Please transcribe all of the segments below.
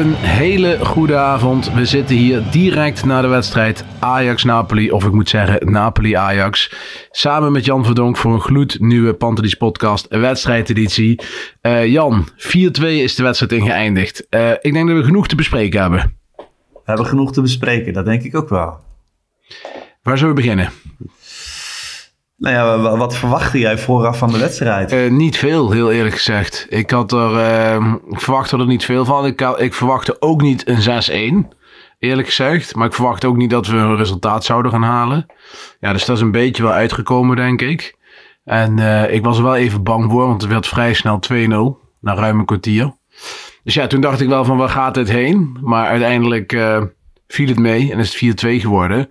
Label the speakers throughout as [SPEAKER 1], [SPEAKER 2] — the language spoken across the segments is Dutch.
[SPEAKER 1] Een hele goede avond. We zitten hier direct na de wedstrijd Ajax-Napoli, of ik moet zeggen Napoli-Ajax. Samen met Jan Verdonk voor een gloednieuwe Pantelis podcast wedstrijdeditie. Eh Jan, 4-2 is de wedstrijd ingeëindigd. Eh ik denk dat we genoeg te bespreken hebben.
[SPEAKER 2] We hebben genoeg te bespreken, dat denk ik ook wel.
[SPEAKER 1] Waar zullen we beginnen?
[SPEAKER 2] Nou ja, wa- wat verwachtte jij vooraf van de wedstrijd?
[SPEAKER 1] Eh, niet veel, heel eerlijk gezegd. Ik had er, eh, ik verwachtte er niet veel van. Ik, ik verwachtte ook niet een 6-1, eerlijk gezegd. Maar ik verwachtte ook niet dat we een resultaat zouden gaan halen. Ja, dus dat is een beetje wel uitgekomen, denk ik. En eh, ik was er wel even bang voor, want het werd vrij snel 2-0, na ruim een kwartier. Dus ja, toen dacht ik wel van waar gaat dit heen? Maar uiteindelijk eh, viel het mee en is het 4-2 geworden.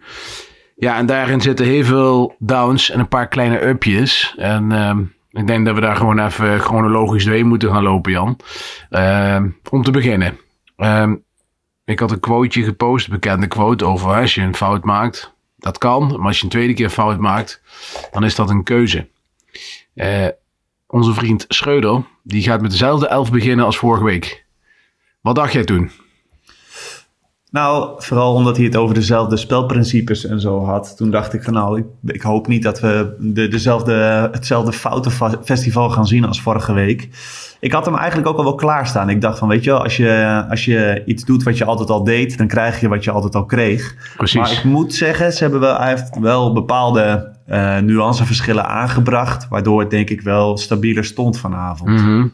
[SPEAKER 1] Ja, en daarin zitten heel veel downs en een paar kleine upjes. En ehm, ik denk dat we daar gewoon even chronologisch doorheen moeten gaan lopen, Jan. Ehm, om te beginnen. Ehm, ik had een quoteje gepost, een bekende quote over als je een fout maakt. Dat kan, maar als je een tweede keer fout maakt, dan is dat een keuze. Eh, onze vriend Schreuder, die gaat met dezelfde elf beginnen als vorige week. Wat dacht jij toen?
[SPEAKER 2] Nou, vooral omdat hij het over dezelfde spelprincipes en zo had. Toen dacht ik van nou, ik, ik hoop niet dat we de, dezelfde, hetzelfde foutenfestival gaan zien als vorige week. Ik had hem eigenlijk ook al wel klaarstaan. Ik dacht van weet je wel, als je, als je iets doet wat je altijd al deed, dan krijg je wat je altijd al kreeg.
[SPEAKER 1] Precies.
[SPEAKER 2] Maar ik moet zeggen, ze hebben wel, hij heeft wel bepaalde eh, nuanceverschillen aangebracht. Waardoor het denk ik wel stabieler stond vanavond.
[SPEAKER 1] Mhm.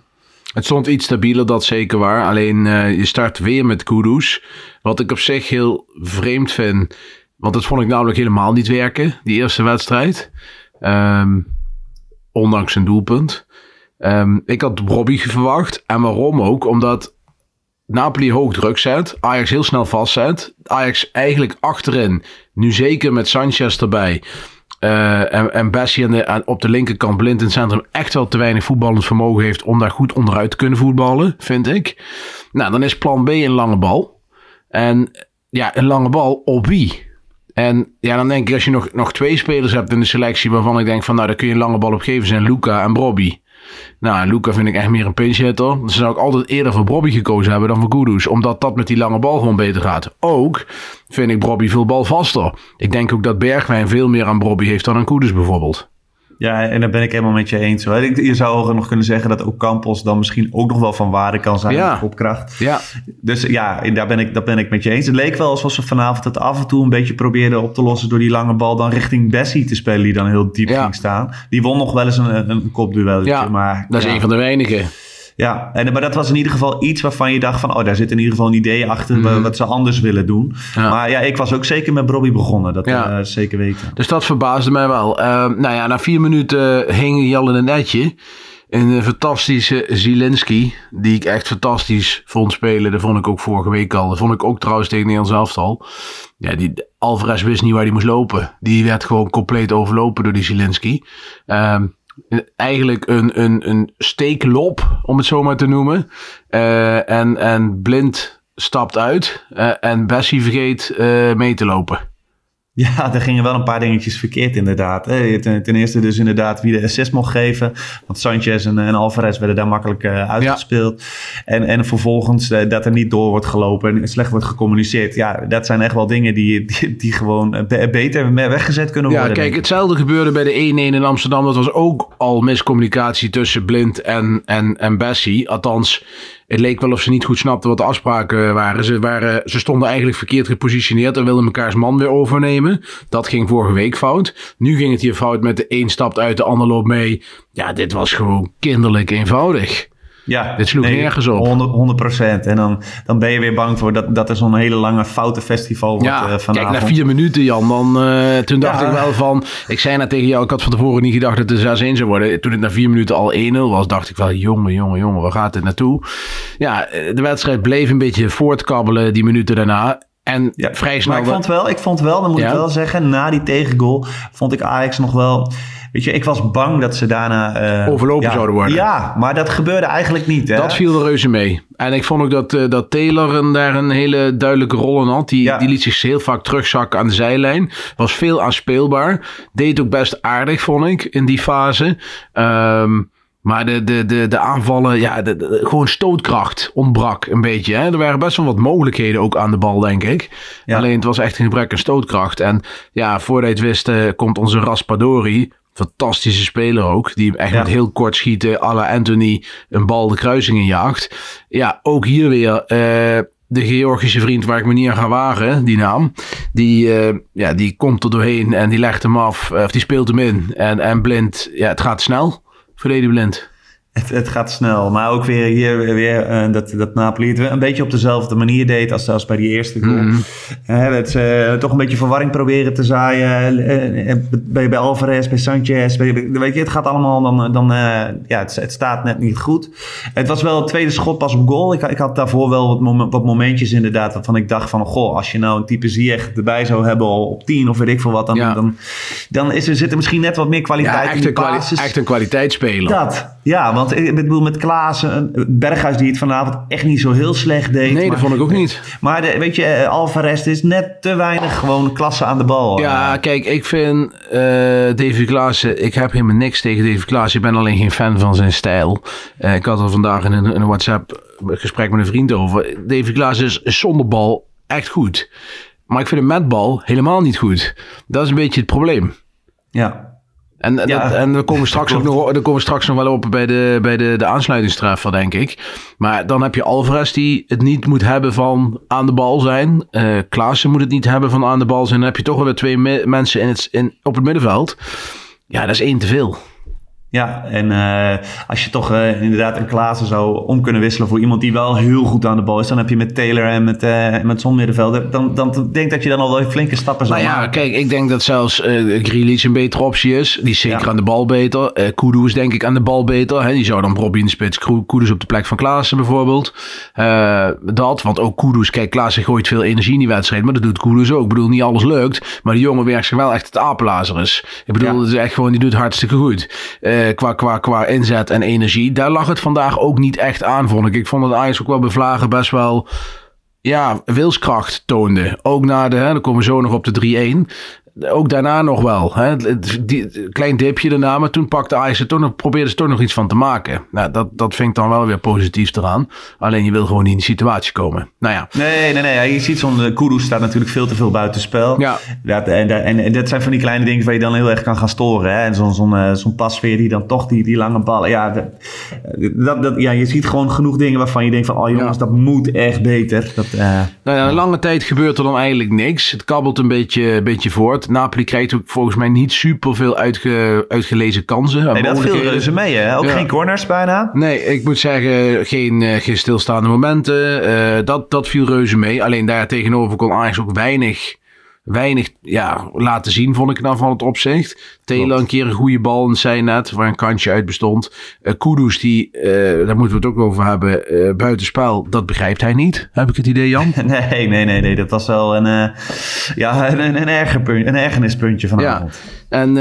[SPEAKER 1] Het stond iets stabieler, dat zeker waar. Alleen eh, je start weer met Kudus. Wat ik op zich heel vreemd vind. Want dat vond ik namelijk helemaal niet werken, die eerste wedstrijd. Ehm, ondanks een doelpunt. Ehm, ik had Robbie verwacht. En waarom ook? Omdat Napoli hoog druk zet. Ajax heel snel vastzet. Ajax eigenlijk achterin. Nu zeker met Sanchez erbij. Eh, en, en Bessie aan op de linkerkant blind in het centrum echt wel te weinig voetballend vermogen heeft om daar goed onderuit te kunnen voetballen, vind ik. Nou, dan is plan B een lange bal. En ja, een lange bal op wie? En ja, dan denk ik als je nog, nog twee spelers hebt in de selectie waarvan ik denk van nou, daar kun je een lange bal op geven, zijn Luca en Brobby. Nou, Luca vind ik echt meer een pinch hitter. Dus zou ik altijd eerder voor Brobby gekozen hebben dan voor Kudus. Omdat dat met die lange bal gewoon beter gaat. Ook vind ik Brobby veel balvaster. Ik denk ook dat Bergwijn veel meer aan Brobby heeft dan aan Kudus bijvoorbeeld.
[SPEAKER 2] Ja, en daar ben ik helemaal met je eens. Hoor. Je zou nog kunnen zeggen dat ook Campos dan misschien ook nog wel van waarde kan zijn
[SPEAKER 1] Ja.
[SPEAKER 2] op kracht.
[SPEAKER 1] Ja,
[SPEAKER 2] Dus ja, daar ben, ik, daar ben ik met je eens. Het leek wel alsof ze vanavond het af en toe een beetje probeerden op te lossen door die lange bal dan richting Bessie te spelen, die dan heel diep
[SPEAKER 1] Ja.
[SPEAKER 2] ging staan. Die won nog wel eens een, een kopduelletje.
[SPEAKER 1] ja
[SPEAKER 2] maar,
[SPEAKER 1] dat is een van de weinigen.
[SPEAKER 2] Ja, en, maar dat was in ieder geval iets waarvan je dacht van... oh, daar zit in ieder geval een idee achter wa- wat ze anders willen doen.
[SPEAKER 1] Mhm. Ja.
[SPEAKER 2] Maar ja, ik was ook zeker met Bobby begonnen. Dat
[SPEAKER 1] Ja.
[SPEAKER 2] eh, zeker weten.
[SPEAKER 1] Dus dat verbaasde mij wel. Ehm, nou ja, na vier minuten hing Jan in een netje. Een fantastische Zielinski, die ik echt fantastisch vond spelen. Dat vond ik ook vorige week al. Dat vond ik ook trouwens tegen Nederlands elftal. Ja, die, Alvarez wist niet waar hij moest lopen. Die werd gewoon compleet overlopen door die Zielinski. Ehm, eigenlijk een, een, een steeklop, om het zo maar te noemen. Eh, en, en Blind stapt uit. eh, en Bessie vergeet eh, mee te lopen.
[SPEAKER 2] Ja, er gingen wel een paar dingetjes verkeerd inderdaad. Ten, ten eerste dus inderdaad wie de assist mocht geven. Want Sanchez en, en Alvarez werden daar makkelijk uh, uitgespeeld. En, en vervolgens uh, dat er niet door wordt gelopen en slecht wordt gecommuniceerd. Ja, dat zijn echt wel dingen die, die, die gewoon beter weggezet kunnen worden.
[SPEAKER 1] Ja, kijk, hetzelfde gebeurde bij de 1-1 in Amsterdam. Dat was ook al miscommunicatie tussen Blind en, en, en Bessie. Althans, het leek wel of ze niet goed snapten wat de afspraken waren. Ze, waren, ze stonden eigenlijk verkeerd gepositioneerd en wilden mekaars man weer overnemen. Dat ging vorige week fout. Nu ging het hier fout met de een stapt uit, de ander loopt mee. Ja, dit was gewoon kinderlijk eenvoudig.
[SPEAKER 2] Ja,
[SPEAKER 1] dit sloeg nee, nergens op.
[SPEAKER 2] 100 procent. En dan, dan ben je weer bang voor dat, dat er zo'n hele lange foute festival wordt
[SPEAKER 1] ja,
[SPEAKER 2] uh,
[SPEAKER 1] Kijk, na vier minuten, Jan, dan, uh, toen dacht ja. ik wel van... Ik zei net tegen jou, ik had van tevoren niet gedacht dat het 6-1 zou worden. Toen het na vier minuten al 1-0 was, dacht ik wel... Jongen, jongen, jongen, waar gaat dit naartoe? Ja, de wedstrijd bleef een beetje voortkabbelen die minuten daarna. En ja, vrij snel...
[SPEAKER 2] Maar ik vond wel, ik vond wel, dan moet ja. ik wel zeggen... Na die tegengoal vond ik Ajax nog wel... Weet je, ik was bang dat ze daarna...
[SPEAKER 1] Uh, Overlopen
[SPEAKER 2] ja,
[SPEAKER 1] zouden worden.
[SPEAKER 2] Ja, maar dat gebeurde eigenlijk niet. Hè?
[SPEAKER 1] Dat viel er reuze mee. En ik vond ook dat, uh, dat Taylor een, daar een hele duidelijke rol in had. Die, ja. die liet zich heel vaak terugzakken aan de zijlijn. Was veel aanspeelbaar. Deed ook best aardig, vond ik, in die fase. Um, maar de, de, de, de aanvallen, ja, de, de, gewoon stootkracht ontbrak een beetje. Hè? Er waren best wel wat mogelijkheden ook aan de bal, denk ik. Ja. Alleen het was echt een gebrek aan stootkracht. En ja, voordat je het wist, uh, komt onze Raspadori fantastische speler ook. Die echt ja. met heel kort schieten, à la Anthony, een bal de kruising in jaagt. Ja, ook hier weer uh, de Georgische vriend waar ik me niet aan ga wagen, die naam. Die, uh, ja, die komt er doorheen en die legt hem af, of die speelt hem in. En, en blind, ja, het gaat snel. Verleden blind.
[SPEAKER 2] Het, het, gaat snel, maar ook weer hier weer uh, dat, dat Napoli het een beetje op dezelfde manier deed als, als bij die eerste goal. Mm -hmm. uh, het, uh, toch een beetje verwarring proberen te zaaien bij, bij Alvarez, bij Sanchez. Bij, weet je, het gaat allemaal dan, dan ja, het, het, staat net niet goed. Het was wel het tweede schot pas op goal. Ik, ik had daarvoor wel wat, wat momentjes inderdaad waarvan ik dacht van, goh, als je nou een type Ziyech erbij zou hebben op 10 of weet ik veel wat, dan, ja. dan, dan is er, zit er misschien net wat meer kwaliteit
[SPEAKER 1] ja, echt
[SPEAKER 2] in de
[SPEAKER 1] echt een kwaliteitsspeler.
[SPEAKER 2] Dat, ja, want ik bedoel met Klaassen, Berghuis die het vanavond echt niet zo heel slecht deed.
[SPEAKER 1] Nee,
[SPEAKER 2] maar,
[SPEAKER 1] dat vond ik ook niet.
[SPEAKER 2] Maar de, weet je, Alvarez is net te weinig gewoon klasse aan de bal.
[SPEAKER 1] Ja, kijk, ik vind uh, David Klaassen, ik heb helemaal niks tegen David Klaassen. Ik ben alleen geen fan van zijn stijl. Uh, ik had er vandaag in een, in een WhatsApp gesprek met een vriend over. David Klaassen is zonder bal echt goed. Maar ik vind hem met bal helemaal niet goed. Dat is een beetje het probleem.
[SPEAKER 2] Ja,
[SPEAKER 1] en, ja, dat, en we komen straks ook nog, daar komen we straks nog wel op bij de, bij de, de aansluitingstreffer, denk ik. Maar dan heb je Alvarez die het niet moet hebben van aan de bal zijn. Uh, Klaassen moet het niet hebben van aan de bal zijn. Dan heb je toch weer twee me mensen in het, in, op het middenveld. Ja, dat is één te veel.
[SPEAKER 2] Ja, en uh, als je toch uh, inderdaad een Klaassen zou om kunnen wisselen voor iemand die wel heel goed aan de bal is, dan heb je met Taylor en met, uh, met Son dan, dan denk dat je dan al wel flinke stappen zou
[SPEAKER 1] nou ja,
[SPEAKER 2] maken.
[SPEAKER 1] kijk, ik denk dat zelfs uh, Grealish een betere optie is. Die is zeker ja. aan de bal beter. Uh, Kudus denk ik aan de bal beter. Hè? Die zou dan Robbie in de spits, Kudus op de plek van Klaassen bijvoorbeeld. Dat, want ook Kudus, kijk, Klaassen gooit veel energie in die wedstrijd, maar dat doet Kudus ook. Ik bedoel, niet alles lukt, maar die jongen werkt zich wel echt het apenlazerus. Ik bedoel, ja. het is echt gewoon, die doet hartstikke goed. Qua, qua, qua inzet en energie. Daar lag het vandaag ook niet echt aan, vond ik. Ik vond dat Ajax ook wel bevlagen best wel ja, wilskracht toonde. Ook na de, hè, dan komen we zo nog op de 3-1 ook daarna nog wel. Hè? Die, klein dipje daarna, maar toen pakte Ajax er toch nog, probeerde ze toch nog iets van te maken. Nou, dat, dat vind ik dan wel weer positief eraan. Alleen je wil gewoon niet in die situatie komen. Nou ja.
[SPEAKER 2] Nee, nee, nee. Je ziet zo'n Kudus staat natuurlijk veel te veel buitenspel.
[SPEAKER 1] Ja.
[SPEAKER 2] Dat, en, en, en dat zijn van die kleine dingen waar je dan heel erg kan gaan storen. Hè? En zo'n zo'n zo'n pasveer die dan toch die, die lange ballen. Ja, dat, dat, dat, ja, je ziet gewoon genoeg dingen waarvan je denkt van... Oh jongens, ja. dat moet echt beter. Dat, uh,
[SPEAKER 1] nou ja, een lange tijd gebeurt er dan eigenlijk niks. Het kabbelt een beetje, beetje voort. Napoli krijgt ook volgens mij niet super veel uitge, uitgelezen kansen.
[SPEAKER 2] Nee, dat viel reuze mee, hè? Ook ja. geen corners bijna?
[SPEAKER 1] Nee, ik moet zeggen, geen, uh, geen stilstaande momenten. Uh, dat, dat viel reuze mee. Alleen daar tegenover kon Ajax ook weinig, weinig ja, laten zien, vond ik dan van het opzicht. Taylor een keer een goede bal in zijn net, waar een kantje uit bestond. Uh, Kudus, die, uh, daar moeten we het ook over hebben, uh, buitenspel, dat begrijpt hij niet. Heb ik het idee, Jan?
[SPEAKER 2] nee, nee, nee, nee. Dat was wel een, ja, een, een, erger punt, een ergernispuntje vanavond.
[SPEAKER 1] Ja. En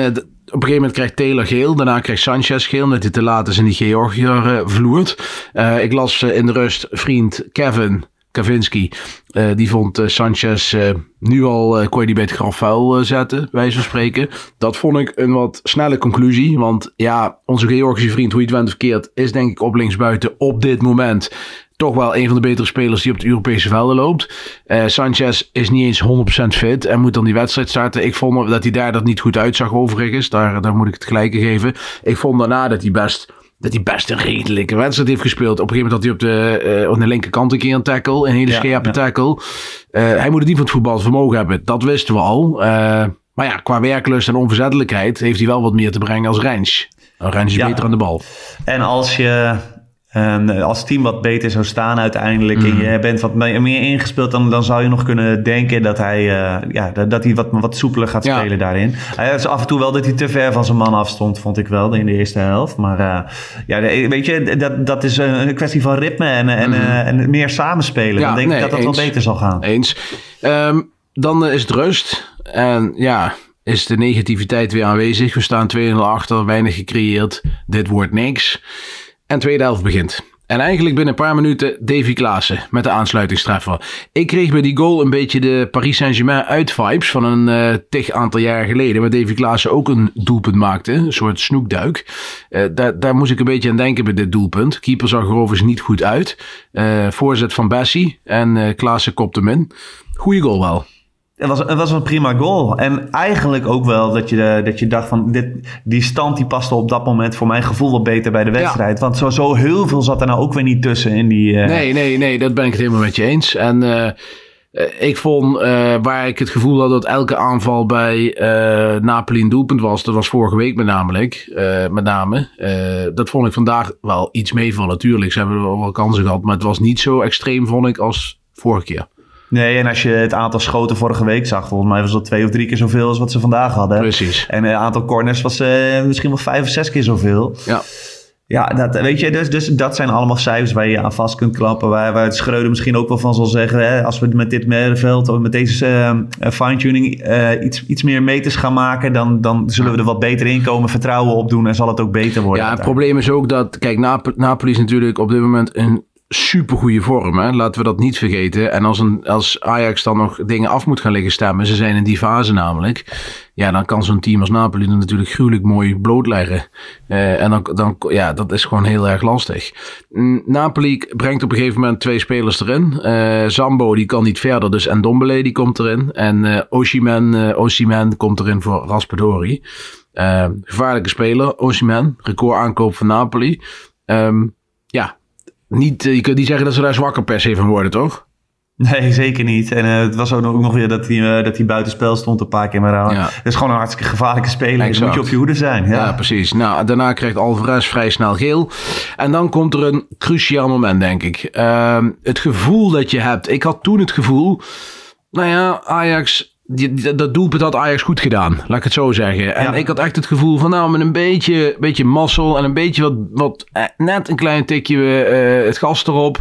[SPEAKER 1] op een gegeven moment krijgt Taylor geel. Daarna krijgt Sanchez geel. Omdat hij te laat is en die Georgiër uh, vloert. Uh, ik las uh, in de rust vriend Kevin Kavinski, eh, die vond eh, Sanchez eh, nu al, kon je die het graf vuil zetten, wij van spreken. Dat vond ik een wat snelle conclusie, want ja, onze Georgische vriend, hoe je het went verkeerd, is denk ik op linksbuiten op dit moment toch wel een van de betere spelers die op de Europese velden loopt. Sanchez is niet eens 100% fit en moet dan die wedstrijd starten. Ik vond dat hij daar dat niet goed uitzag overigens. Daar, daar moet ik het gelijke geven. Ik vond daarna dat hij best dat hij best een redelijke wedstrijd heeft gespeeld. Op een gegeven moment had hij op de, uh, op de linkerkant een keer een tackle. Een hele ja, scherpe tackle. Uh, hij moet het niet van het voetbal vermogen hebben. Dat wisten we al. Uh, maar ja, qua werklust en onverzettelijkheid heeft hij wel wat meer te brengen als Rens. Rens is beter aan de bal.
[SPEAKER 2] En als je Um, als het team wat beter zou staan uiteindelijk mm. en je bent wat meer ingespeeld, dan, dan zou je nog kunnen denken dat hij, uh, ja, dat, dat, hij wat, wat soepeler gaat spelen ja. daarin. Hij is af en toe wel dat hij te ver van zijn man afstond, vond ik wel in de eerste helft. Maar uh, ja, weet je, dat, dat is een kwestie van ritme en, en, mm. uh, en meer samenspelen. Ja, dan denk nee, ik dat dat eens. wel beter zal gaan.
[SPEAKER 1] Eens. Um, dan is het rust. En ja, is de negativiteit weer aanwezig. We staan 2-0 achter, weinig gecreëerd. Dit wordt niks. En tweede helft begint. En eigenlijk binnen een paar minuten Davy Klaassen met de aansluitingstreffer. Ik kreeg bij die goal een beetje de Paris Saint-Germain uit-vibes van een uh, tig aantal jaar geleden. Waar Davy Klaassen ook een doelpunt maakte. Een soort snoekduik. Uh, daar, daar moest ik een beetje aan denken bij dit doelpunt. Keeper zag er overigens niet goed uit. Uh, voorzet van Bessie en Klaassen kopt hem in. Goeie goal wel.
[SPEAKER 2] Het was, het was een prima goal. En eigenlijk ook wel dat je, dat je dacht van... Dit, die stand die paste op dat moment voor mijn gevoel wat beter bij de wedstrijd. Want zo, zo heel veel zat er nou ook weer niet tussen in die... Uh...
[SPEAKER 1] Nee, nee, nee. Dat ben ik het helemaal met je eens. En... Uh, ik vond uh, waar ik het gevoel had dat elke aanval bij Napoli een doelpunt was. Dat was vorige week met, namelijk, met name. dat vond ik vandaag wel iets meevallen. Natuurlijk, ze hebben wel, wel kansen gehad. Maar het was niet zo extreem, vond ik, als vorige keer.
[SPEAKER 2] Nee, en als je het aantal schoten vorige week zag, volgens mij was dat twee of drie keer zoveel als wat ze vandaag hadden.
[SPEAKER 1] Precies.
[SPEAKER 2] En het aantal corners was uh, misschien wel vijf of zes keer zoveel.
[SPEAKER 1] Ja.
[SPEAKER 2] Ja, dat, weet je, dus, dus dat zijn allemaal cijfers waar je aan vast kunt klappen. Waar, waar het Schreuder misschien ook wel van zal zeggen. Hè, als we met dit middenveld of met deze uh, fine-tuning uh, iets, iets meer meters gaan maken. Dan, dan zullen we er wat beter in komen, vertrouwen opdoen en zal het ook beter worden.
[SPEAKER 1] Ja, het probleem is ook dat, kijk, Nap Napoli is natuurlijk op dit moment een super goede vorm. Hè? Laten we dat niet vergeten. En als, een, als Ajax dan nog dingen af moet gaan liggen stemmen, ze zijn in die fase namelijk. Ja, dan kan zo'n team als Napoli er natuurlijk gruwelijk mooi blootleggen. Uh, en dan, dan, ja, dat is gewoon heel erg lastig. Napoli brengt op een gegeven moment twee spelers erin. Uh, Zambo die kan niet verder, dus Ndombele die komt erin. En uh, Oshiman, Oshiman komt erin voor Raspadori. gevaarlijke speler, Oshiman, record aankoop van Napoli. Um, ja, niet, eh, je kunt niet zeggen dat ze daar zwakker per se van worden, toch?
[SPEAKER 2] Nee, zeker niet. En uh, het was ook nog, weer dat hij, uh, dat hij buitenspel stond een paar keer. Maar uh, ja. het is gewoon een hartstikke gevaarlijke speler. Dan moet je op je hoede zijn. Ja.
[SPEAKER 1] ja, precies. Nou, daarna krijgt Alvarez vrij snel geel. En dan komt er een cruciaal moment, denk ik. Uh, het gevoel dat je hebt. Ik had toen het gevoel... Nou ja, Ajax die, dat doelpunt had Ajax goed gedaan, laat ik het zo zeggen. En ik had echt het gevoel van, nou, met een beetje, beetje mazzel en een beetje wat, wat eh, net een klein tikje uh, het gas erop.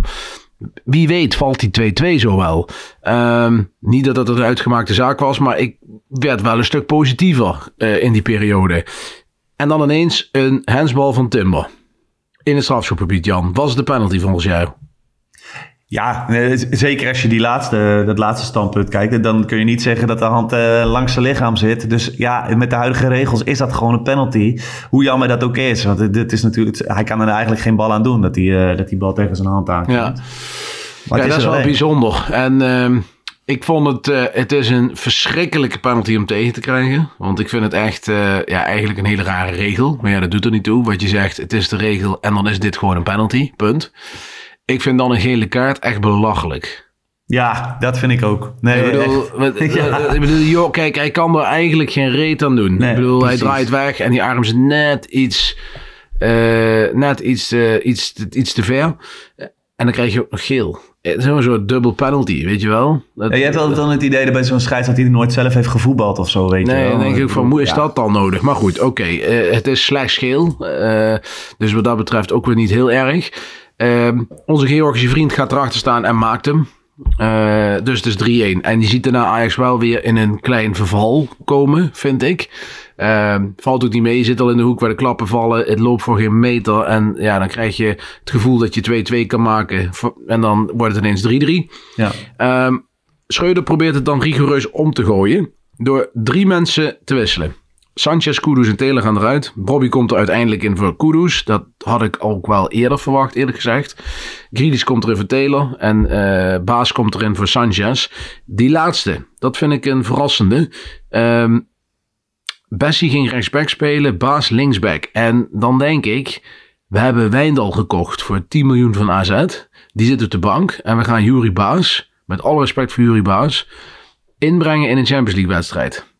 [SPEAKER 1] Wie weet valt die 2-2 zo wel. Um, niet dat het een uitgemaakte zaak was, maar ik werd wel een stuk positiever uh, in die periode. En dan ineens een handsbal van Timber. In het strafschopgebied, Jan. Was de penalty volgens jou?
[SPEAKER 2] Ja, zeker als je die laatste, dat laatste standpunt kijkt, dan kun je niet zeggen dat de hand uh, langs zijn lichaam zit. Dus ja, met de huidige regels is dat gewoon een penalty. Hoe jammer dat ook is. Want dit is natuurlijk, hij kan er eigenlijk geen bal aan doen dat hij, uh, dat die bal tegen zijn hand aankomt.
[SPEAKER 1] Ja, maar ja dat is wel bijzonder. En uh, ik vond het, uh, het is een verschrikkelijke penalty om tegen te krijgen. Want ik vind het echt, ja, eigenlijk een hele rare regel. Maar ja, dat doet er niet toe. Wat je zegt, het is de regel en dan is dit gewoon een penalty. Punt. Ik vind dan een gele kaart echt belachelijk.
[SPEAKER 2] Ja, dat vind ik ook. Nee,
[SPEAKER 1] ik bedoel, ja. ik bedoel joh, kijk, hij kan er eigenlijk geen reet aan doen. Nee, ik bedoel, precies. hij draait weg en die arm is net iets, uh, net iets, uh, iets, iets te ver. En dan krijg je ook nog geel. Het is een soort dubbel penalty, weet je wel.
[SPEAKER 2] Dat, ja, je hebt altijd dan het idee dat bij zo'n scheids dat hij nooit zelf heeft gevoetbald of zo, weet
[SPEAKER 1] nee,
[SPEAKER 2] je wel.
[SPEAKER 1] Nee, dan denk ik van, hoe is ja. dat dan nodig? Maar goed, oké. Okay, uh, het is slechts geel. dus wat dat betreft ook weer niet heel erg. Uh, onze Georgische vriend gaat erachter staan en maakt hem. Uh, dus het is 3-1. En je ziet daarna Ajax wel weer in een klein verval komen, vind ik. Uh, valt ook niet mee. Je zit al in de hoek waar de klappen vallen. Het loopt voor geen meter. En ja, dan krijg je het gevoel dat je 2-2 kan maken. En dan wordt het ineens 3-3. Ja. Uh, Schreuder probeert het dan rigoureus om te gooien. Door drie mensen te wisselen. Sanchez, Kudus en Taylor gaan eruit. Bobby komt er uiteindelijk in voor Kudus. Dat had ik ook wel eerder verwacht, eerlijk gezegd. Grealish komt erin voor Taylor. En uh, Baas komt erin voor Sanchez. Die laatste, dat vind ik een verrassende. Um, Bessie ging rechtsback spelen, Baas linksback. En dan denk ik, we hebben Wijndal gekocht voor 10 miljoen van AZ. Die zit op de bank. En we gaan Jury Baas, met alle respect voor Jury Baas, inbrengen in een Champions League wedstrijd.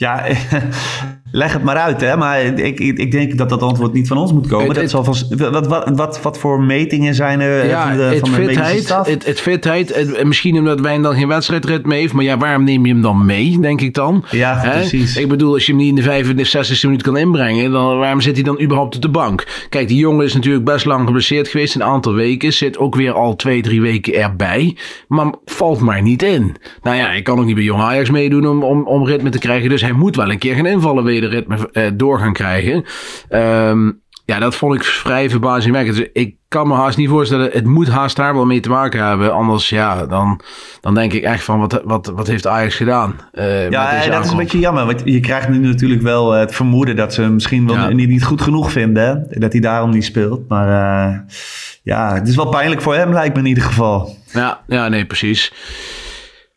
[SPEAKER 2] Ja, leg het maar uit, hè. Maar ik, ik denk dat dat antwoord niet van ons moet komen. Het, dat van, wat, wat, wat, wat voor metingen zijn er
[SPEAKER 1] ja, van de, van de fitheid, het, het fitheid, het, misschien omdat wij dan geen wedstrijdritme heeft. Maar ja, waarom neem je hem dan mee, denk ik dan?
[SPEAKER 2] Ja, precies.
[SPEAKER 1] Ik bedoel, als je hem niet in de 65, 60 minuut kan inbrengen, dan waarom zit hij dan überhaupt op de bank? Kijk, die jongen is natuurlijk best lang geblesseerd geweest, een aantal weken. Zit ook weer al twee, drie weken erbij. Maar valt maar niet in. Nou ja, ik kan ook niet bij Jong Ajax meedoen om, om, om ritme te krijgen. Dus hij moet wel een keer gaan invallen wederritme uh, door gaan krijgen. Um, ja, dat vond ik vrij verbazingwekkend. Dus ik kan me haast niet voorstellen. Het moet haast daar wel mee te maken hebben. Anders, ja, dan, dan denk ik echt van wat, wat, wat heeft Ajax gedaan?
[SPEAKER 2] Uh, ja, dat is een beetje jammer. Want je krijgt nu natuurlijk wel het vermoeden dat ze misschien wel ja. niet, niet goed genoeg vinden. Dat hij daarom niet speelt. Maar uh, ja, het is wel pijnlijk voor hem, lijkt me in ieder geval.
[SPEAKER 1] Ja, ja nee, precies.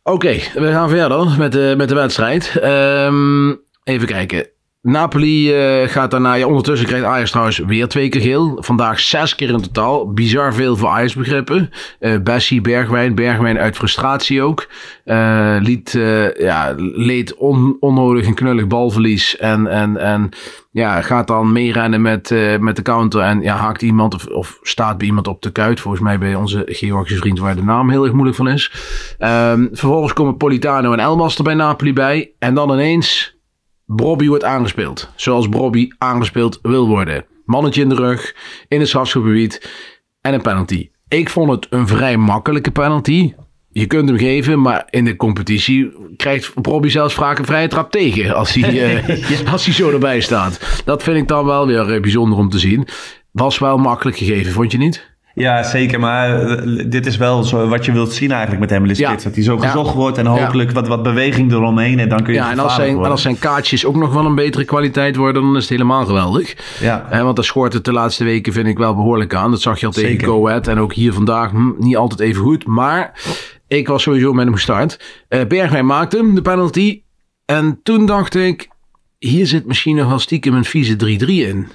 [SPEAKER 1] Oké, we gaan verder met de, met de wedstrijd. Um, even kijken. Napoli uh, gaat daarna. Ondertussen krijgt Ajax trouwens weer twee keer geel. Vandaag zes keer in totaal. Bizar veel voor Ajax begrippen. Uh, Bessie, Bergwijn. Bergwijn uit frustratie ook. Uh, liet, ja, leed on, onnodig een knullig balverlies. En, en, en ja, gaat dan meerennen met, met de counter. En ja, haakt iemand of, staat bij iemand op de kuit. Volgens mij bij onze Georgische vriend waar de naam heel erg moeilijk van is. Um, vervolgens komen Politano en Elmas er bij Napoli bij. En dan ineens Bobby wordt aangespeeld. Zoals Bobby aangespeeld wil worden. Mannetje in de rug, in het strafschopgebied en een penalty. Ik vond het een vrij makkelijke penalty. Je kunt hem geven, maar in de competitie krijgt Bobby zelfs vaak een vrije trap tegen als hij, uh, als hij zo erbij staat. Dat vind ik dan wel weer eh, bijzonder om te zien. Was wel makkelijk gegeven, vond je niet?
[SPEAKER 2] Ja, zeker. Maar eh, dit is wel zo wat je wilt zien eigenlijk met hem ja. Dat hij zo gezocht wordt en hopelijk wat, wat beweging eromheen. En dan kun je
[SPEAKER 1] Ja, en als, zijn, en als zijn kaartjes ook nog wel een betere kwaliteit worden, dan is het helemaal geweldig. Ja. Eh, want daar schort het de laatste weken vind ik wel behoorlijk aan. Dat zag je al tegen zeker. Go Ahead en ook hier vandaag hm, niet altijd even goed. Maar ik was sowieso met hem gestart. Uh, Bergwijn maakte hem, de penalty. En toen dacht ik, hier zit misschien nog wel stiekem een vieze 3-3 in.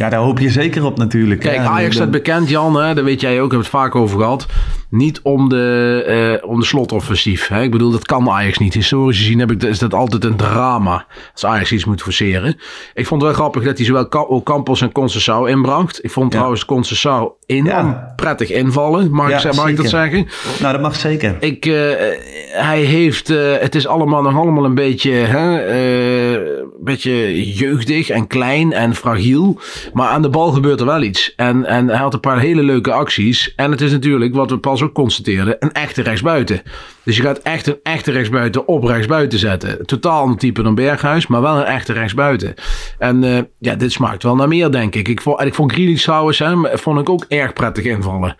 [SPEAKER 2] Ja, daar hoop je zeker op natuurlijk.
[SPEAKER 1] Kijk, Ajax staat bekend, Jan, hè, daar weet jij ook, hebben het vaak over gehad. Niet om de, uh, om de slotoffensief. Hè. Ik bedoel, dat kan Ajax niet. Historisch gezien heb ik, is dat altijd een drama als Ajax iets moet forceren. Ik vond het wel grappig dat hij zowel Campos en Concessao inbracht. Ik vond ja. trouwens Concessao enorm prettig invallen, mag, ik, mag ik dat zeggen?
[SPEAKER 2] Nou, dat mag zeker.
[SPEAKER 1] Ik, uh, hij heeft, uh, het is allemaal nog allemaal een beetje, hè, een beetje jeugdig en klein en fragiel. Maar aan de bal gebeurt er wel iets. En, en hij had een paar hele leuke acties. En het is natuurlijk, wat we pas ook constateerden, een echte rechtsbuiten. Dus je gaat echt een echte rechtsbuiten op rechtsbuiten zetten. Totaal een type dan Berghuis, maar wel een echte rechtsbuiten. En uh, ja, dit smaakt wel naar meer, denk ik. Ik vond, ik vond Grealish trouwens, hè, vond ik ook erg prettig invallen.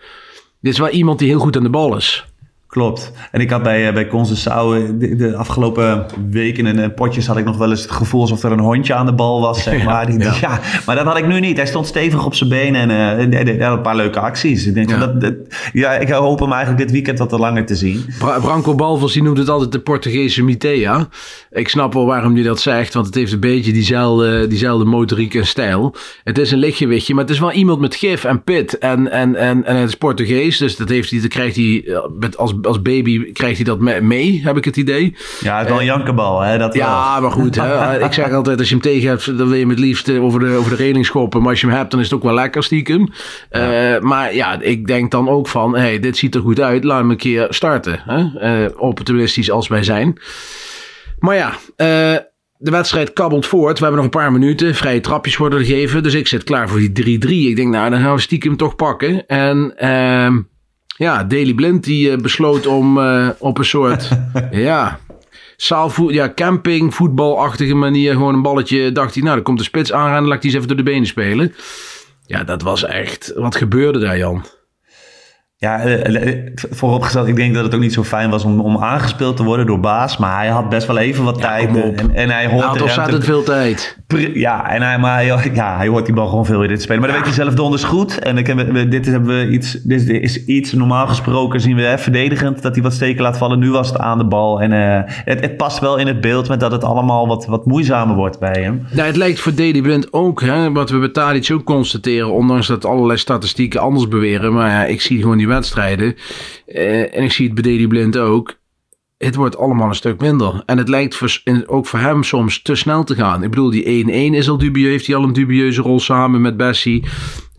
[SPEAKER 1] Dit is wel iemand die heel goed aan de bal is.
[SPEAKER 2] Klopt. En ik had bij, eh, bij Concessao eh, de, de afgelopen weken en, en potjes had ik nog wel eens het gevoel alsof er een hondje aan de bal was, zeg maar. Ja, die, ja. ja maar dat had ik nu niet. Hij stond stevig op zijn benen en uh, hij had een paar leuke acties. Ik denk ja. dat, dat, ja, ik hoop hem eigenlijk dit weekend wat langer te zien.
[SPEAKER 1] Bra Branco Balvos, die noemt het altijd de Portugese Mitea. Ik snap wel waarom hij dat zegt, want het heeft een beetje diezelfde, diezelfde motoriek en stijl. Het is een lichtgewichtje, maar het is wel iemand met gif en pit en, en, en, en het is Portugees, dus dat, heeft hij, dat krijgt hij met als als baby krijgt hij dat mee, heb ik het idee.
[SPEAKER 2] Ja, het is wel een jankenbal, hè? Dat
[SPEAKER 1] ja,
[SPEAKER 2] wel.
[SPEAKER 1] maar goed. Hè? ik zeg altijd, als je hem tegen hebt, dan wil je hem het liefst eh, over de, over de reling schoppen. Maar als je hem hebt, dan is het ook wel lekker stiekem. Ja. Uh, maar ja, ik denk dan ook van, hey, dit ziet er goed uit. Laat hem een keer starten. Hè? Uh, opportunistisch als wij zijn. Maar ja, uh, de wedstrijd kabbelt voort. We hebben nog een paar minuten. Vrije trapjes worden gegeven. Dus ik zit klaar voor die 3-3. Ik denk, nou, dan gaan we stiekem toch pakken. En... Uh, Ja, Daily Blind die eh, besloot om eh, op een soort ja, zaalvoet, ja, camping, voetbalachtige manier gewoon een balletje. Dacht hij, nou, dan komt de spits aanrennen, laat ik die eens even door de benen spelen. Ja, dat was echt. Wat gebeurde daar, Jan?
[SPEAKER 2] Ja, eh, eh, vooropgesteld, ik denk dat het ook niet zo fijn was om, om aangespeeld te worden door Baas. Maar hij had best wel even wat tijd. En, en hij hoort
[SPEAKER 1] Hij had
[SPEAKER 2] de ruimte-
[SPEAKER 1] ontzettend veel tijd.
[SPEAKER 2] Ja, en hij, maar ja, hij hoort die bal gewoon veel in dit spelen. Maar dat weet hij zelf donders goed. En ik heb, dit, is, hebben we iets, dit is iets, normaal gesproken zien we hè, verdedigend dat hij wat steken laat vallen. Nu was het aan de bal. En eh, het, het past wel in het beeld met dat het allemaal wat, wat moeizamer wordt bij hem.
[SPEAKER 1] Nou, het lijkt voor Daily Blind ook, hè, wat we bij Tadic ook constateren, ondanks dat allerlei statistieken anders beweren. Maar ja, ik zie gewoon die wedstrijden. eh, en ik zie het bij Daily Blind ook. Het wordt allemaal een stuk minder. En het lijkt voor, ook voor hem soms te snel te gaan. Ik bedoel, die 1-1 is al dubieus. Heeft hij al een dubieuze rol samen met Bessie.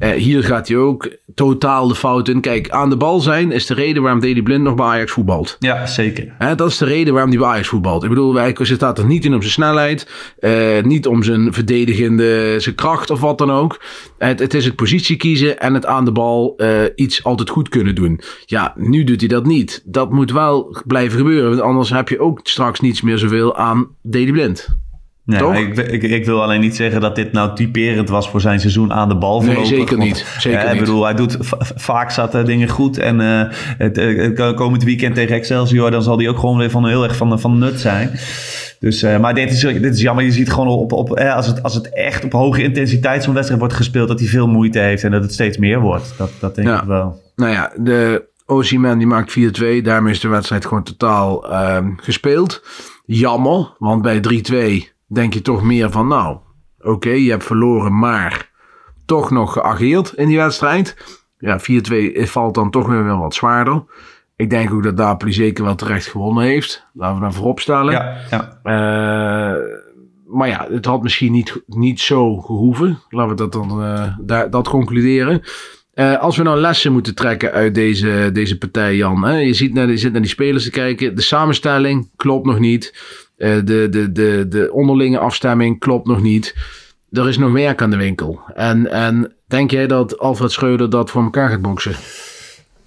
[SPEAKER 1] Eh, hier gaat hij ook totaal de fout in. Kijk, aan de bal zijn is de reden waarom Daily Blind nog bij Ajax voetbalt.
[SPEAKER 2] Ja, zeker.
[SPEAKER 1] Hè, dat is de reden waarom hij bij Ajax voetbalt. Ik bedoel, hij staat er niet in om zijn snelheid. eh, niet om zijn verdedigende zijn kracht of wat dan ook. Het, het is het positie kiezen en het aan de bal eh, iets altijd goed kunnen doen. Ja, nu doet hij dat niet. Dat moet wel blijven gebeuren. Want anders heb je ook straks niets meer zoveel aan Daily Blind.
[SPEAKER 2] Nee, Ik, ik, ik wil alleen niet zeggen dat dit nou typerend was voor zijn seizoen aan de bal.
[SPEAKER 1] Nee, zeker
[SPEAKER 2] Want,
[SPEAKER 1] niet. Zeker
[SPEAKER 2] Ik
[SPEAKER 1] niet.
[SPEAKER 2] bedoel, hij doet va- vaak zaten dingen goed. En eh, het, eh, komend weekend tegen Excelsior, dan zal hij ook gewoon weer van heel erg van, van nut zijn. Dus, eh, maar dit is, dit is jammer. Je ziet gewoon op, op, eh, als, het, als het echt op hoge intensiteit zo'n wedstrijd wordt gespeeld, dat hij veel moeite heeft en dat het steeds meer wordt. Dat, dat denk
[SPEAKER 1] Ja.
[SPEAKER 2] ik wel.
[SPEAKER 1] Nou ja, de Osimhen die maakt 4-2. Daarmee is de wedstrijd gewoon totaal ehm, gespeeld. Jammer, want bij 3-2 denk je toch meer van... Nou, oké, je hebt verloren, maar toch nog geageerd in die wedstrijd. Ja, 4-2 valt dan toch weer wel wat zwaarder. Ik denk ook dat Napoli zeker wel terecht gewonnen heeft. Laten we dat voorop stellen.
[SPEAKER 2] Ja, ja.
[SPEAKER 1] Eh, maar ja, het had misschien niet, niet zo gehoeven. Laten we dat dan eh, daar, dat concluderen. Eh, als we nou lessen moeten trekken uit deze, deze partij, Jan. Hè? Je, ziet naar, je zit naar die spelers te kijken. De samenstelling klopt nog niet. Eh, de, de, de, de onderlinge afstemming klopt nog niet. Er is nog werk aan de winkel. En, en denk jij dat Alfred Schreuder dat voor elkaar gaat boksen?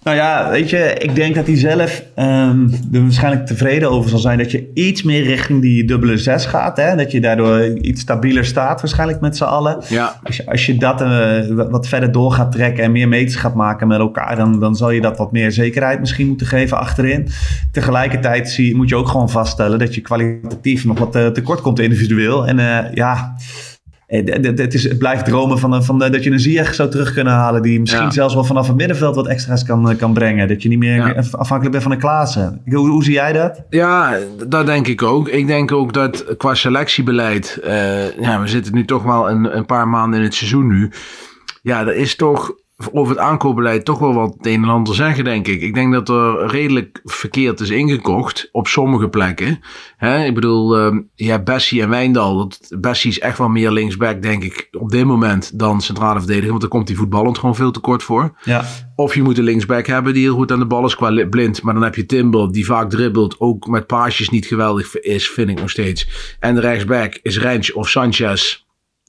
[SPEAKER 2] Nou ja, weet je, ik denk dat hij zelf ehm, er waarschijnlijk tevreden over zal zijn dat je iets meer richting die dubbele zes gaat. Hè? Dat je daardoor iets stabieler staat waarschijnlijk met z'n allen.
[SPEAKER 1] Ja.
[SPEAKER 2] Als je, als je dat eh, wat verder door gaat trekken en meer meters gaat maken met elkaar, dan, dan zal je dat wat meer zekerheid misschien moeten geven achterin. Tegelijkertijd zie, moet je ook gewoon vaststellen dat je kwalitatief nog wat eh, tekort komt individueel. En eh, ja, Het, is, het blijft dromen van, van dat je een Ziyech zou terug kunnen halen. Die misschien
[SPEAKER 1] Ja.
[SPEAKER 2] zelfs wel vanaf het middenveld wat extra's kan, eh, kan brengen. Dat je niet meer
[SPEAKER 1] Ja.
[SPEAKER 2] afhankelijk bent van de Klaassen. Hoe, hoe zie jij dat?
[SPEAKER 1] Ja, dat denk ik ook. Ik denk ook dat qua selectiebeleid. eh, ja, we zitten nu toch wel een, een paar maanden in het seizoen nu. Ja, er is toch over het aankoopbeleid toch wel wat het een en ander zeggen, denk ik. Ik denk dat er redelijk verkeerd is ingekocht op sommige plekken. Hè, ik bedoel, eh, je hebt Bessie en Wijndal. Dat, Bessie is echt wel meer linksback, denk ik, op dit moment dan centrale verdediger. Want daar komt hij voetballend gewoon veel te kort voor.
[SPEAKER 2] Ja.
[SPEAKER 1] Of je moet een linksback hebben die heel goed aan de bal is qua li- blind. Maar dan heb je Timber die vaak dribbelt. Ook met paasjes niet geweldig is, vind ik nog steeds. En de rechtsback is Rens of Sanchez.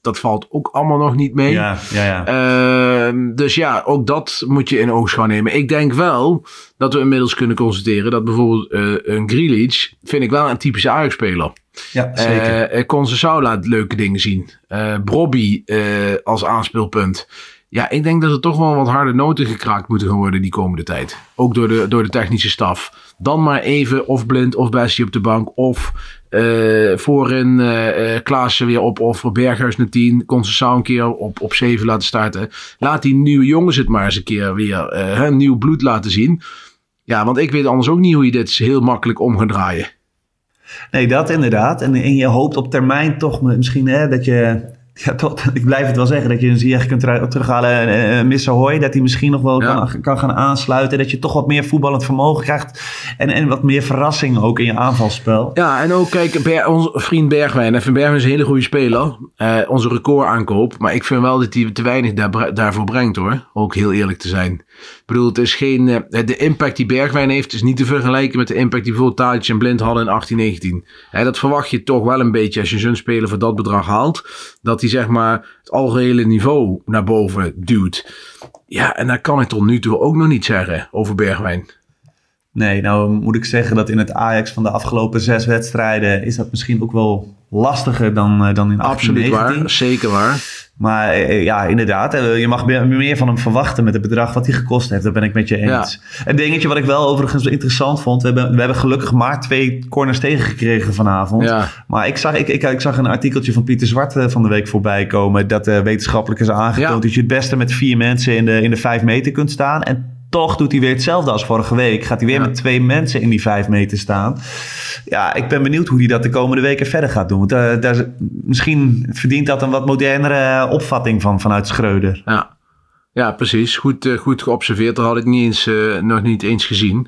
[SPEAKER 1] Dat valt ook allemaal nog niet mee.
[SPEAKER 2] Ja, ja, ja.
[SPEAKER 1] Ehm, dus ja, ook dat moet je in oogschouw nemen. Ik denk wel dat we inmiddels kunnen constateren dat bijvoorbeeld eh, een Grealish vind ik wel een typische Ajax-speler.
[SPEAKER 2] ja, zeker.
[SPEAKER 1] Laat leuke dingen zien. Eh Brobby als aanspeelpunt. Ja, ik denk dat er toch wel wat harde noten gekraakt moeten worden die komende tijd. Ook door de, door de technische staf. Dan maar even of Blind of Bessie op de bank. Of eh, voorin eh eh Klaassen weer op. Of Berghuis naar 10. Conceição een keer op, op 7 laten starten. Laat die nieuwe jongens het maar eens een keer weer hè, nieuw bloed laten zien. Ja, want ik weet anders ook niet hoe je dit heel makkelijk om gaat draaien.
[SPEAKER 2] Nee, dat inderdaad. En, en je hoopt op termijn toch misschien hè, dat je... Ja, toch, ik blijf het wel zeggen, dat je een Ziyech kunt teru- terughalen. en uh, Missa Hoy, dat hij misschien nog wel
[SPEAKER 1] Ja.
[SPEAKER 2] kan, kan gaan aansluiten. Dat je toch wat meer voetballend vermogen krijgt. En, en wat meer verrassing ook in je aanvalspel.
[SPEAKER 1] Ja, en ook kijk, Ber- onze vriend Bergwijn. Even Bergwijn is een hele goede speler. Eh, onze record aankoop. Maar ik vind wel dat hij te weinig daar, daarvoor brengt hoor. Ook heel eerlijk te zijn. Ik bedoel, is geen, eh, de impact die Bergwijn heeft is niet te vergelijken met de impact die bijvoorbeeld Tadic en Blind hadden in 1819. Hè, dat verwacht je toch wel een beetje als je zo'n speler voor dat bedrag haalt. Dat hij zeg maar het algehele niveau naar boven duwt. Ja, en dat kan ik tot nu toe ook nog niet zeggen over Bergwijn.
[SPEAKER 2] Nee, nou moet ik zeggen dat in het Ajax van de afgelopen zes wedstrijden is dat misschien ook wel lastiger dan, eh, dan in 1819.
[SPEAKER 1] Absoluut waar, zeker waar.
[SPEAKER 2] Maar eh, ja, inderdaad, eh, je mag meer van hem verwachten met het bedrag wat hij gekost heeft. Daar ben ik met je eens. Een dingetje wat ik wel overigens interessant vond. We hebben, we hebben gelukkig maar twee corners tegengekregen vanavond.
[SPEAKER 1] Ja.
[SPEAKER 2] Maar ik zag, ik, ik, ik zag een artikeltje van Pieter Zwart van de week voorbij komen. Dat wetenschappelijk is aangetoond dat je het beste met vier mensen in de, in de vijf meter kunt staan. En toch doet hij weer hetzelfde als vorige week. Gaat hij weer met twee mensen in die vijf meter staan. Ja, ik ben benieuwd hoe hij dat de komende weken verder gaat doen. Want uh, daar, misschien verdient dat een wat modernere opvatting van vanuit Schreuder.
[SPEAKER 1] Ja. Ja, precies. Goed, uh, goed geobserveerd. Dat had ik niet eens, uh, nog niet eens gezien.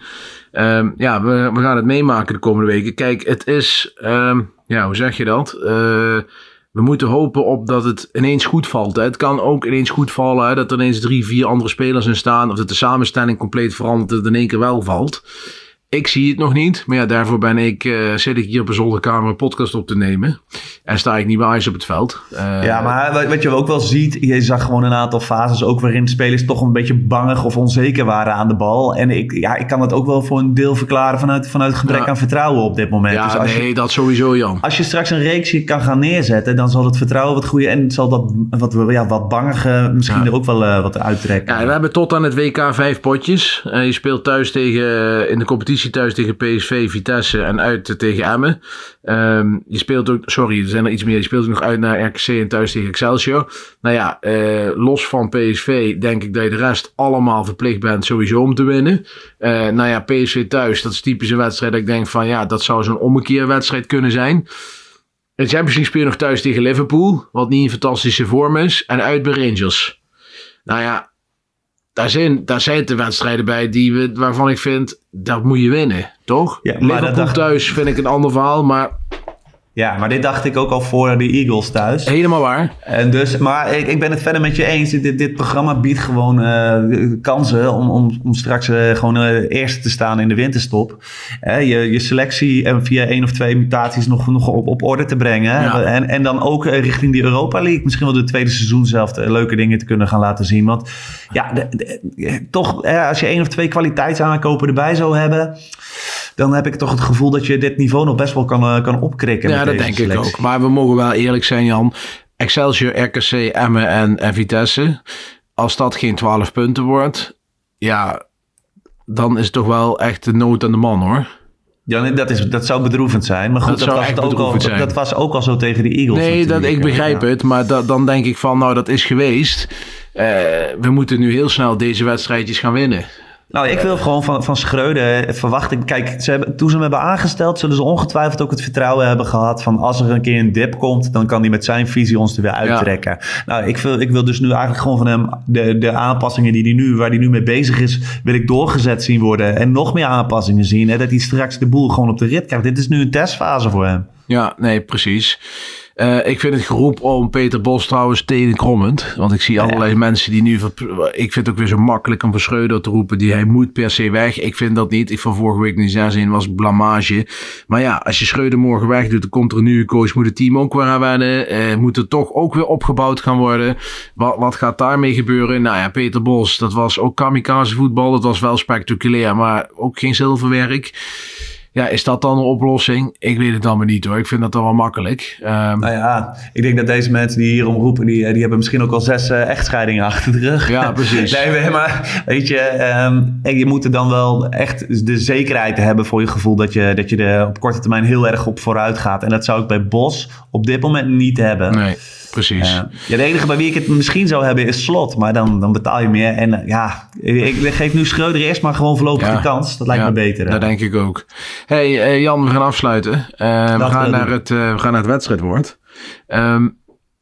[SPEAKER 1] Um, ja, we, we gaan het meemaken de komende weken. Kijk, het is, um, ja, hoe zeg je dat? We moeten hopen op dat het ineens goed valt. Hè. Het kan ook ineens goed vallen dat er ineens drie, vier andere spelers in staan. Of dat de samenstelling compleet verandert, dat het in één keer wel valt. Ik zie het nog niet, maar ja, daarvoor ben ik, uh, zit ik hier op een zolderkamer een podcast op te nemen. En sta ik niet bij op het veld.
[SPEAKER 2] Uh, ja, maar wat je ook wel ziet, je zag gewoon een aantal fases ook waarin spelers toch een beetje bangig of onzeker waren aan de bal. En ik, ja, ik kan dat ook wel voor een deel verklaren vanuit, vanuit gebrek aan vertrouwen op dit moment.
[SPEAKER 1] Ja,
[SPEAKER 2] dus als
[SPEAKER 1] nee,
[SPEAKER 2] je,
[SPEAKER 1] dat sowieso Jan.
[SPEAKER 2] Als je straks een reeksje kan gaan neerzetten, dan zal het vertrouwen wat groeien en zal dat wat, ja, wat bangige misschien ja. er ook wel uh, wat uittrekken.
[SPEAKER 1] Ja, we hebben tot aan het WK vijf potjes. je speelt thuis tegen, in de competitie thuis tegen PSV, Vitesse en uit tegen Emmen. Um, je speelt ook, sorry, er zijn er iets meer. Je speelt ook nog uit naar RKC en thuis tegen Excelsior. Nou ja, uh, los van PSV denk ik dat je de rest allemaal verplicht bent sowieso om te winnen. Uh, nou ja, PSV thuis, dat is typisch een wedstrijd ik denk van ja, dat zou zo'n ommekeerwedstrijd kunnen zijn. De Champions League speel je nog thuis tegen Liverpool, wat niet een fantastische vorm is. En uit bij Rangers. Nou ja, daar zijn, daar zijn de wedstrijden bij die we, waarvan ik vind, dat moet je winnen, toch?
[SPEAKER 2] Ja, maar
[SPEAKER 1] Liverpool
[SPEAKER 2] dat
[SPEAKER 1] thuis vind ik een ander verhaal, maar
[SPEAKER 2] Ja, maar dit dacht ik ook al voor de Eagles thuis.
[SPEAKER 1] helemaal waar.
[SPEAKER 2] En dus, maar ik, ik ben het verder met je eens. Dit, dit programma biedt gewoon eh, kansen om, om, om straks eh, gewoon eh, eerste te staan in de winterstop. Je, je selectie en via één of twee mutaties nog, nog op, op orde te brengen.
[SPEAKER 1] Ja.
[SPEAKER 2] En, en dan ook richting die Europa League. Misschien wel de tweede seizoen zelf leuke dingen te kunnen gaan laten zien. Want ja, de- de- toch, eh, als je één of twee kwaliteitsaankopen erbij zou hebben... dan heb ik toch het gevoel dat je dit niveau nog best wel kan, kan opkrikken.
[SPEAKER 1] Ja,
[SPEAKER 2] met
[SPEAKER 1] dat denk ik ook. Maar we mogen wel eerlijk zijn, Jan. Excelsior, RKC, Emmen en, en Vitesse. Als dat geen 12 punten wordt, ja, dan is het toch wel echt de nood aan de man, hoor.
[SPEAKER 2] Ja, nee, dat, is, dat zou bedroevend zijn. Maar goed,
[SPEAKER 1] Dat
[SPEAKER 2] dat, was, het ook al,
[SPEAKER 1] zijn.
[SPEAKER 2] dat was ook al zo tegen de Eagles.
[SPEAKER 1] Nee, dat, ik begrijp
[SPEAKER 2] Ja.
[SPEAKER 1] het. Maar da- dan denk ik van, nou, dat is geweest. Eh, we moeten nu heel snel deze wedstrijdjes gaan winnen.
[SPEAKER 2] Nou, ik wil gewoon van, van Schreuder verwachten. Kijk, ze hebben, toen ze hem hebben aangesteld, zullen ze ongetwijfeld ook het vertrouwen hebben gehad. van als er een keer een dip komt, dan kan hij met zijn visie ons er weer uittrekken. Nou, ik wil, ik wil dus nu eigenlijk gewoon van hem de, de aanpassingen die die nu, waar hij nu mee bezig is, wil ik doorgezet zien worden. En nog meer aanpassingen zien. Hè, dat hij straks de boel gewoon op de rit krijgt. Dit is nu een testfase voor hem.
[SPEAKER 1] Ja, nee, precies. Eh, ik vind het geroep om Peter Bos trouwens tenenkrommend. Want ik zie allerlei mensen die nu... Ik vind het ook weer zo makkelijk om voor Schreuder te roepen. Die hij moet per se weg. Ik vind dat niet. Ik van vorige week niet zin was blamage. Maar ja, als je Schreuder morgen weg doet, dan komt er een nieuwe coach. Moet het team ook weer aan wennen. Eh, moet er toch ook weer opgebouwd gaan worden. Wat, wat gaat daarmee gebeuren? Nou ja, Peter Bos, dat was ook kamikaze voetbal. Dat was wel spectaculair, maar ook geen zilverwerk. Ja, is dat dan een oplossing? Ik weet het dan maar niet hoor. Ik vind dat dan wel makkelijk. Ehm,
[SPEAKER 2] Nou ja, ik denk dat deze mensen die hierom roepen, die, die hebben misschien ook al zes eh, echtscheidingen achter de rug.
[SPEAKER 1] Ja, precies.
[SPEAKER 2] Nee, maar weet je, ehm, en je moet er dan wel echt de zekerheid hebben voor je gevoel dat je, dat je er op korte termijn heel erg op vooruit gaat. En dat zou ik bij Bos op dit moment niet hebben.
[SPEAKER 1] nee, precies.
[SPEAKER 2] Ja, de enige bij wie ik het misschien zou hebben is Slot, maar dan, dan betaal je meer. En ja, ik, ik geef nu Schreuder eerst maar gewoon voorlopig
[SPEAKER 1] Ja.
[SPEAKER 2] de kans. Dat lijkt
[SPEAKER 1] Ja,
[SPEAKER 2] me beter. hè.
[SPEAKER 1] Dat denk ik ook. hey, eh, Jan, we gaan afsluiten. Eh, we, gaan naar het, eh, we gaan naar het wedstrijdwoord. Ehm,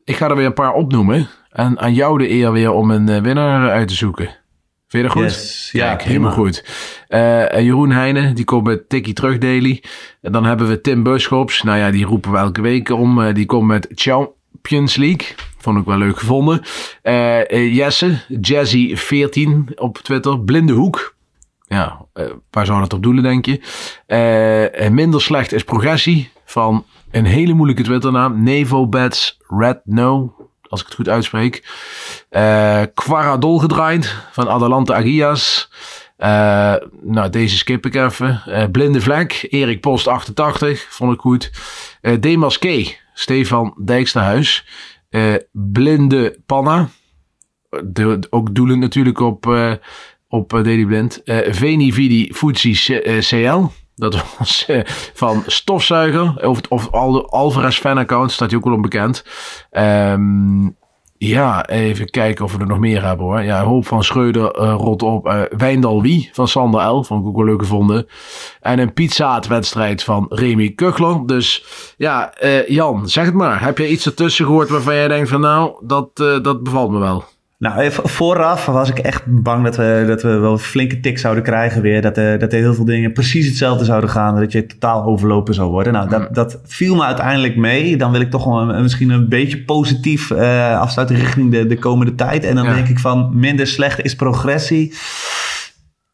[SPEAKER 1] ik ga er weer een paar opnoemen. En aan jou de eer weer om een winnaar uit te zoeken. Vind je dat goed?
[SPEAKER 2] Yes. Ja,
[SPEAKER 1] Kijk, helemaal goed. En Jeroen Heijnen, die komt met Tikkie terug daily. En dan hebben we Tim Buschops. Nou ja, die roepen we elke week om. Die komt met Champions League. Vond ik wel leuk gevonden. Eh, Jesse, Jazzy14 op Twitter. Blinde hoek. Ja, eh, waar zou dat op doelen, denk je? Minder slecht is progressie van een hele moeilijke Twitternaam. Nevo Bats Red No, als ik het goed uitspreek. Eh Quaradol gedraaid van Adelante Agias. Nou, deze skip ik even. Blinde Vlek, Erik Post 88, vond ik goed. Demas K, Stefan Dijksterhuis. Eh Blinde Panna, de, ook doelend natuurlijk op, eh op eh, Daily Blind. Veni Vidi Futsi CL. Dat was van Stofzuiger. Of, of Al Alvarez fan-account. Staat hij ook wel onbekend. Ehm ja, even kijken of we er nog meer hebben hoor. Ja, Hoop van Schreuder eh, rot op. eh Wijndal Wie van Sander L. Vond ik ook wel leuk gevonden. En een pizzaatwedstrijd van Remy Kuchler. Dus ja, eh, Jan, zeg het maar. Heb jij iets ertussen gehoord waarvan jij denkt van nou, dat, dat bevalt me wel?
[SPEAKER 2] Nou, even vooraf was ik echt bang dat we, dat we wel een flinke tik zouden krijgen weer. Dat, er dat er heel veel dingen precies hetzelfde zouden gaan. Dat je totaal overlopen zou worden. Nou, dat, dat viel me uiteindelijk mee. Dan wil ik toch wel een- misschien een beetje positief eh, afsluiten richting de, de komende tijd. En dan
[SPEAKER 1] Ja.
[SPEAKER 2] denk ik van minder slecht is progressie.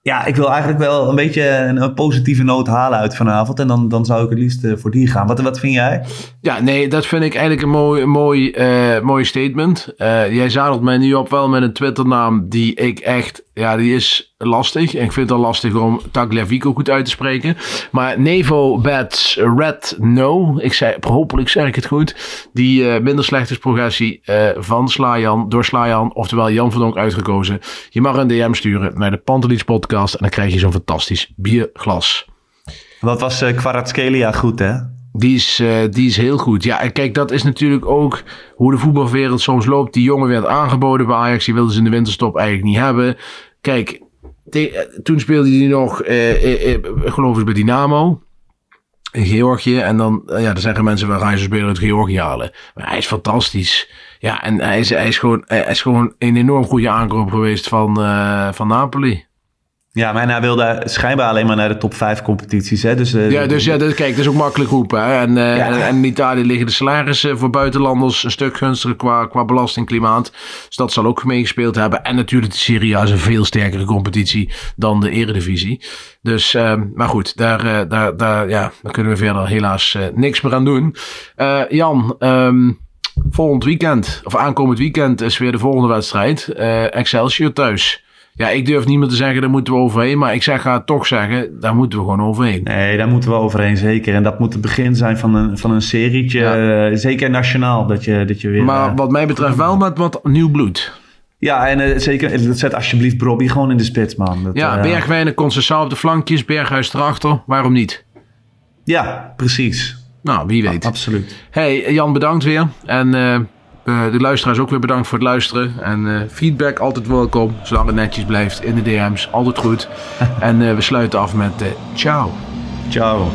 [SPEAKER 2] Ja, ik wil eigenlijk wel een beetje een, positieve noot halen uit vanavond. En dan, dan zou ik het liefst eh, voor die gaan. Wat, wat vind jij?
[SPEAKER 1] Ja, nee, dat vind ik eigenlijk een mooi, mooi, eh, mooi statement. Eh, jij zadelt mij nu op wel met een Twitternaam die ik echt, ja, die is lastig. En ik vind het al lastig om Tagliafico goed uit te spreken. Maar Nevo Bats Red No, ik zei, hopelijk zeg ik het goed. Die eh, minder slecht is progressie van Slajan, door Slajan, oftewel Jan van Donk uitgekozen. Je mag een DM sturen naar de Pantelis podcast en dan krijg je zo'n fantastisch bierglas.
[SPEAKER 2] Wat was eh Kvaratskhelia goed, hè?
[SPEAKER 1] Die is, eh, die is heel goed. Ja, en kijk, dat is natuurlijk ook hoe de voetbalwereld soms loopt. Die jongen werd aangeboden bij Ajax. Die wilden ze in de winterstop eigenlijk niet hebben. Kijk, eh, toen speelde hij nog, geloof ik, bij Dynamo. In Georgië. En dan, ja, dan zeggen mensen, waar ga je zo'n speler uit Georgië halen? Maar hij is fantastisch. Ja, en hij is, hij is, gewoon, hij is gewoon een enorm goede aankoop geweest van, van Napoli.
[SPEAKER 2] Ja, maar hij wilde schijnbaar alleen maar naar de top 5 competities. Hè? Dus, eh,
[SPEAKER 1] Ja, dus ja, dus, kijk, dat is ook makkelijk roepen. Hè? En, eh,
[SPEAKER 2] Ja.
[SPEAKER 1] en, en in Italië liggen de salarissen voor buitenlanders een stuk gunstiger qua, qua belastingklimaat. Dus dat zal ook meegespeeld hebben. En natuurlijk de Serie A is een veel sterkere competitie dan de Eredivisie. Dus, eh, maar goed, daar, eh, daar, daar, ja, daar kunnen we verder helaas niks meer aan doen. Jan, ehm, volgend weekend, of aankomend weekend, is weer de volgende wedstrijd. Excelsior thuis. Ja, ik durf niet meer te zeggen, daar moeten we overheen. Maar ik zeg, ga het toch zeggen, daar moeten we gewoon overheen.
[SPEAKER 2] Nee, daar moeten we overheen, zeker. En dat moet het begin zijn van een, van een serietje.
[SPEAKER 1] Ja.
[SPEAKER 2] eh, zeker nationaal, dat je, dat je weer...
[SPEAKER 1] Maar
[SPEAKER 2] eh,
[SPEAKER 1] wat mij betreft wel met wat nieuw bloed.
[SPEAKER 2] ja, en eh, zeker, zet alsjeblieft Bobby gewoon in de spits, man. Dat,
[SPEAKER 1] Ja, Bergwijn en op de flankjes, Berghuis erachter. Waarom niet?
[SPEAKER 2] Ja, precies.
[SPEAKER 1] Nou, wie weet.
[SPEAKER 2] Absoluut.
[SPEAKER 1] Hey, Jan, bedankt weer. En eh, de luisteraars ook weer bedankt voor het luisteren. En eh, feedback altijd welkom, zolang het netjes blijft in de DM's. Altijd goed. en eh, we sluiten af met ciao.
[SPEAKER 2] Ciao.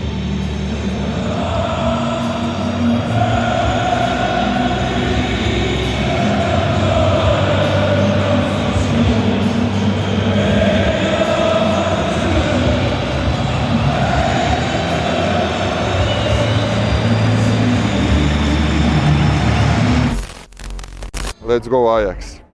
[SPEAKER 3] Let's go Ajax.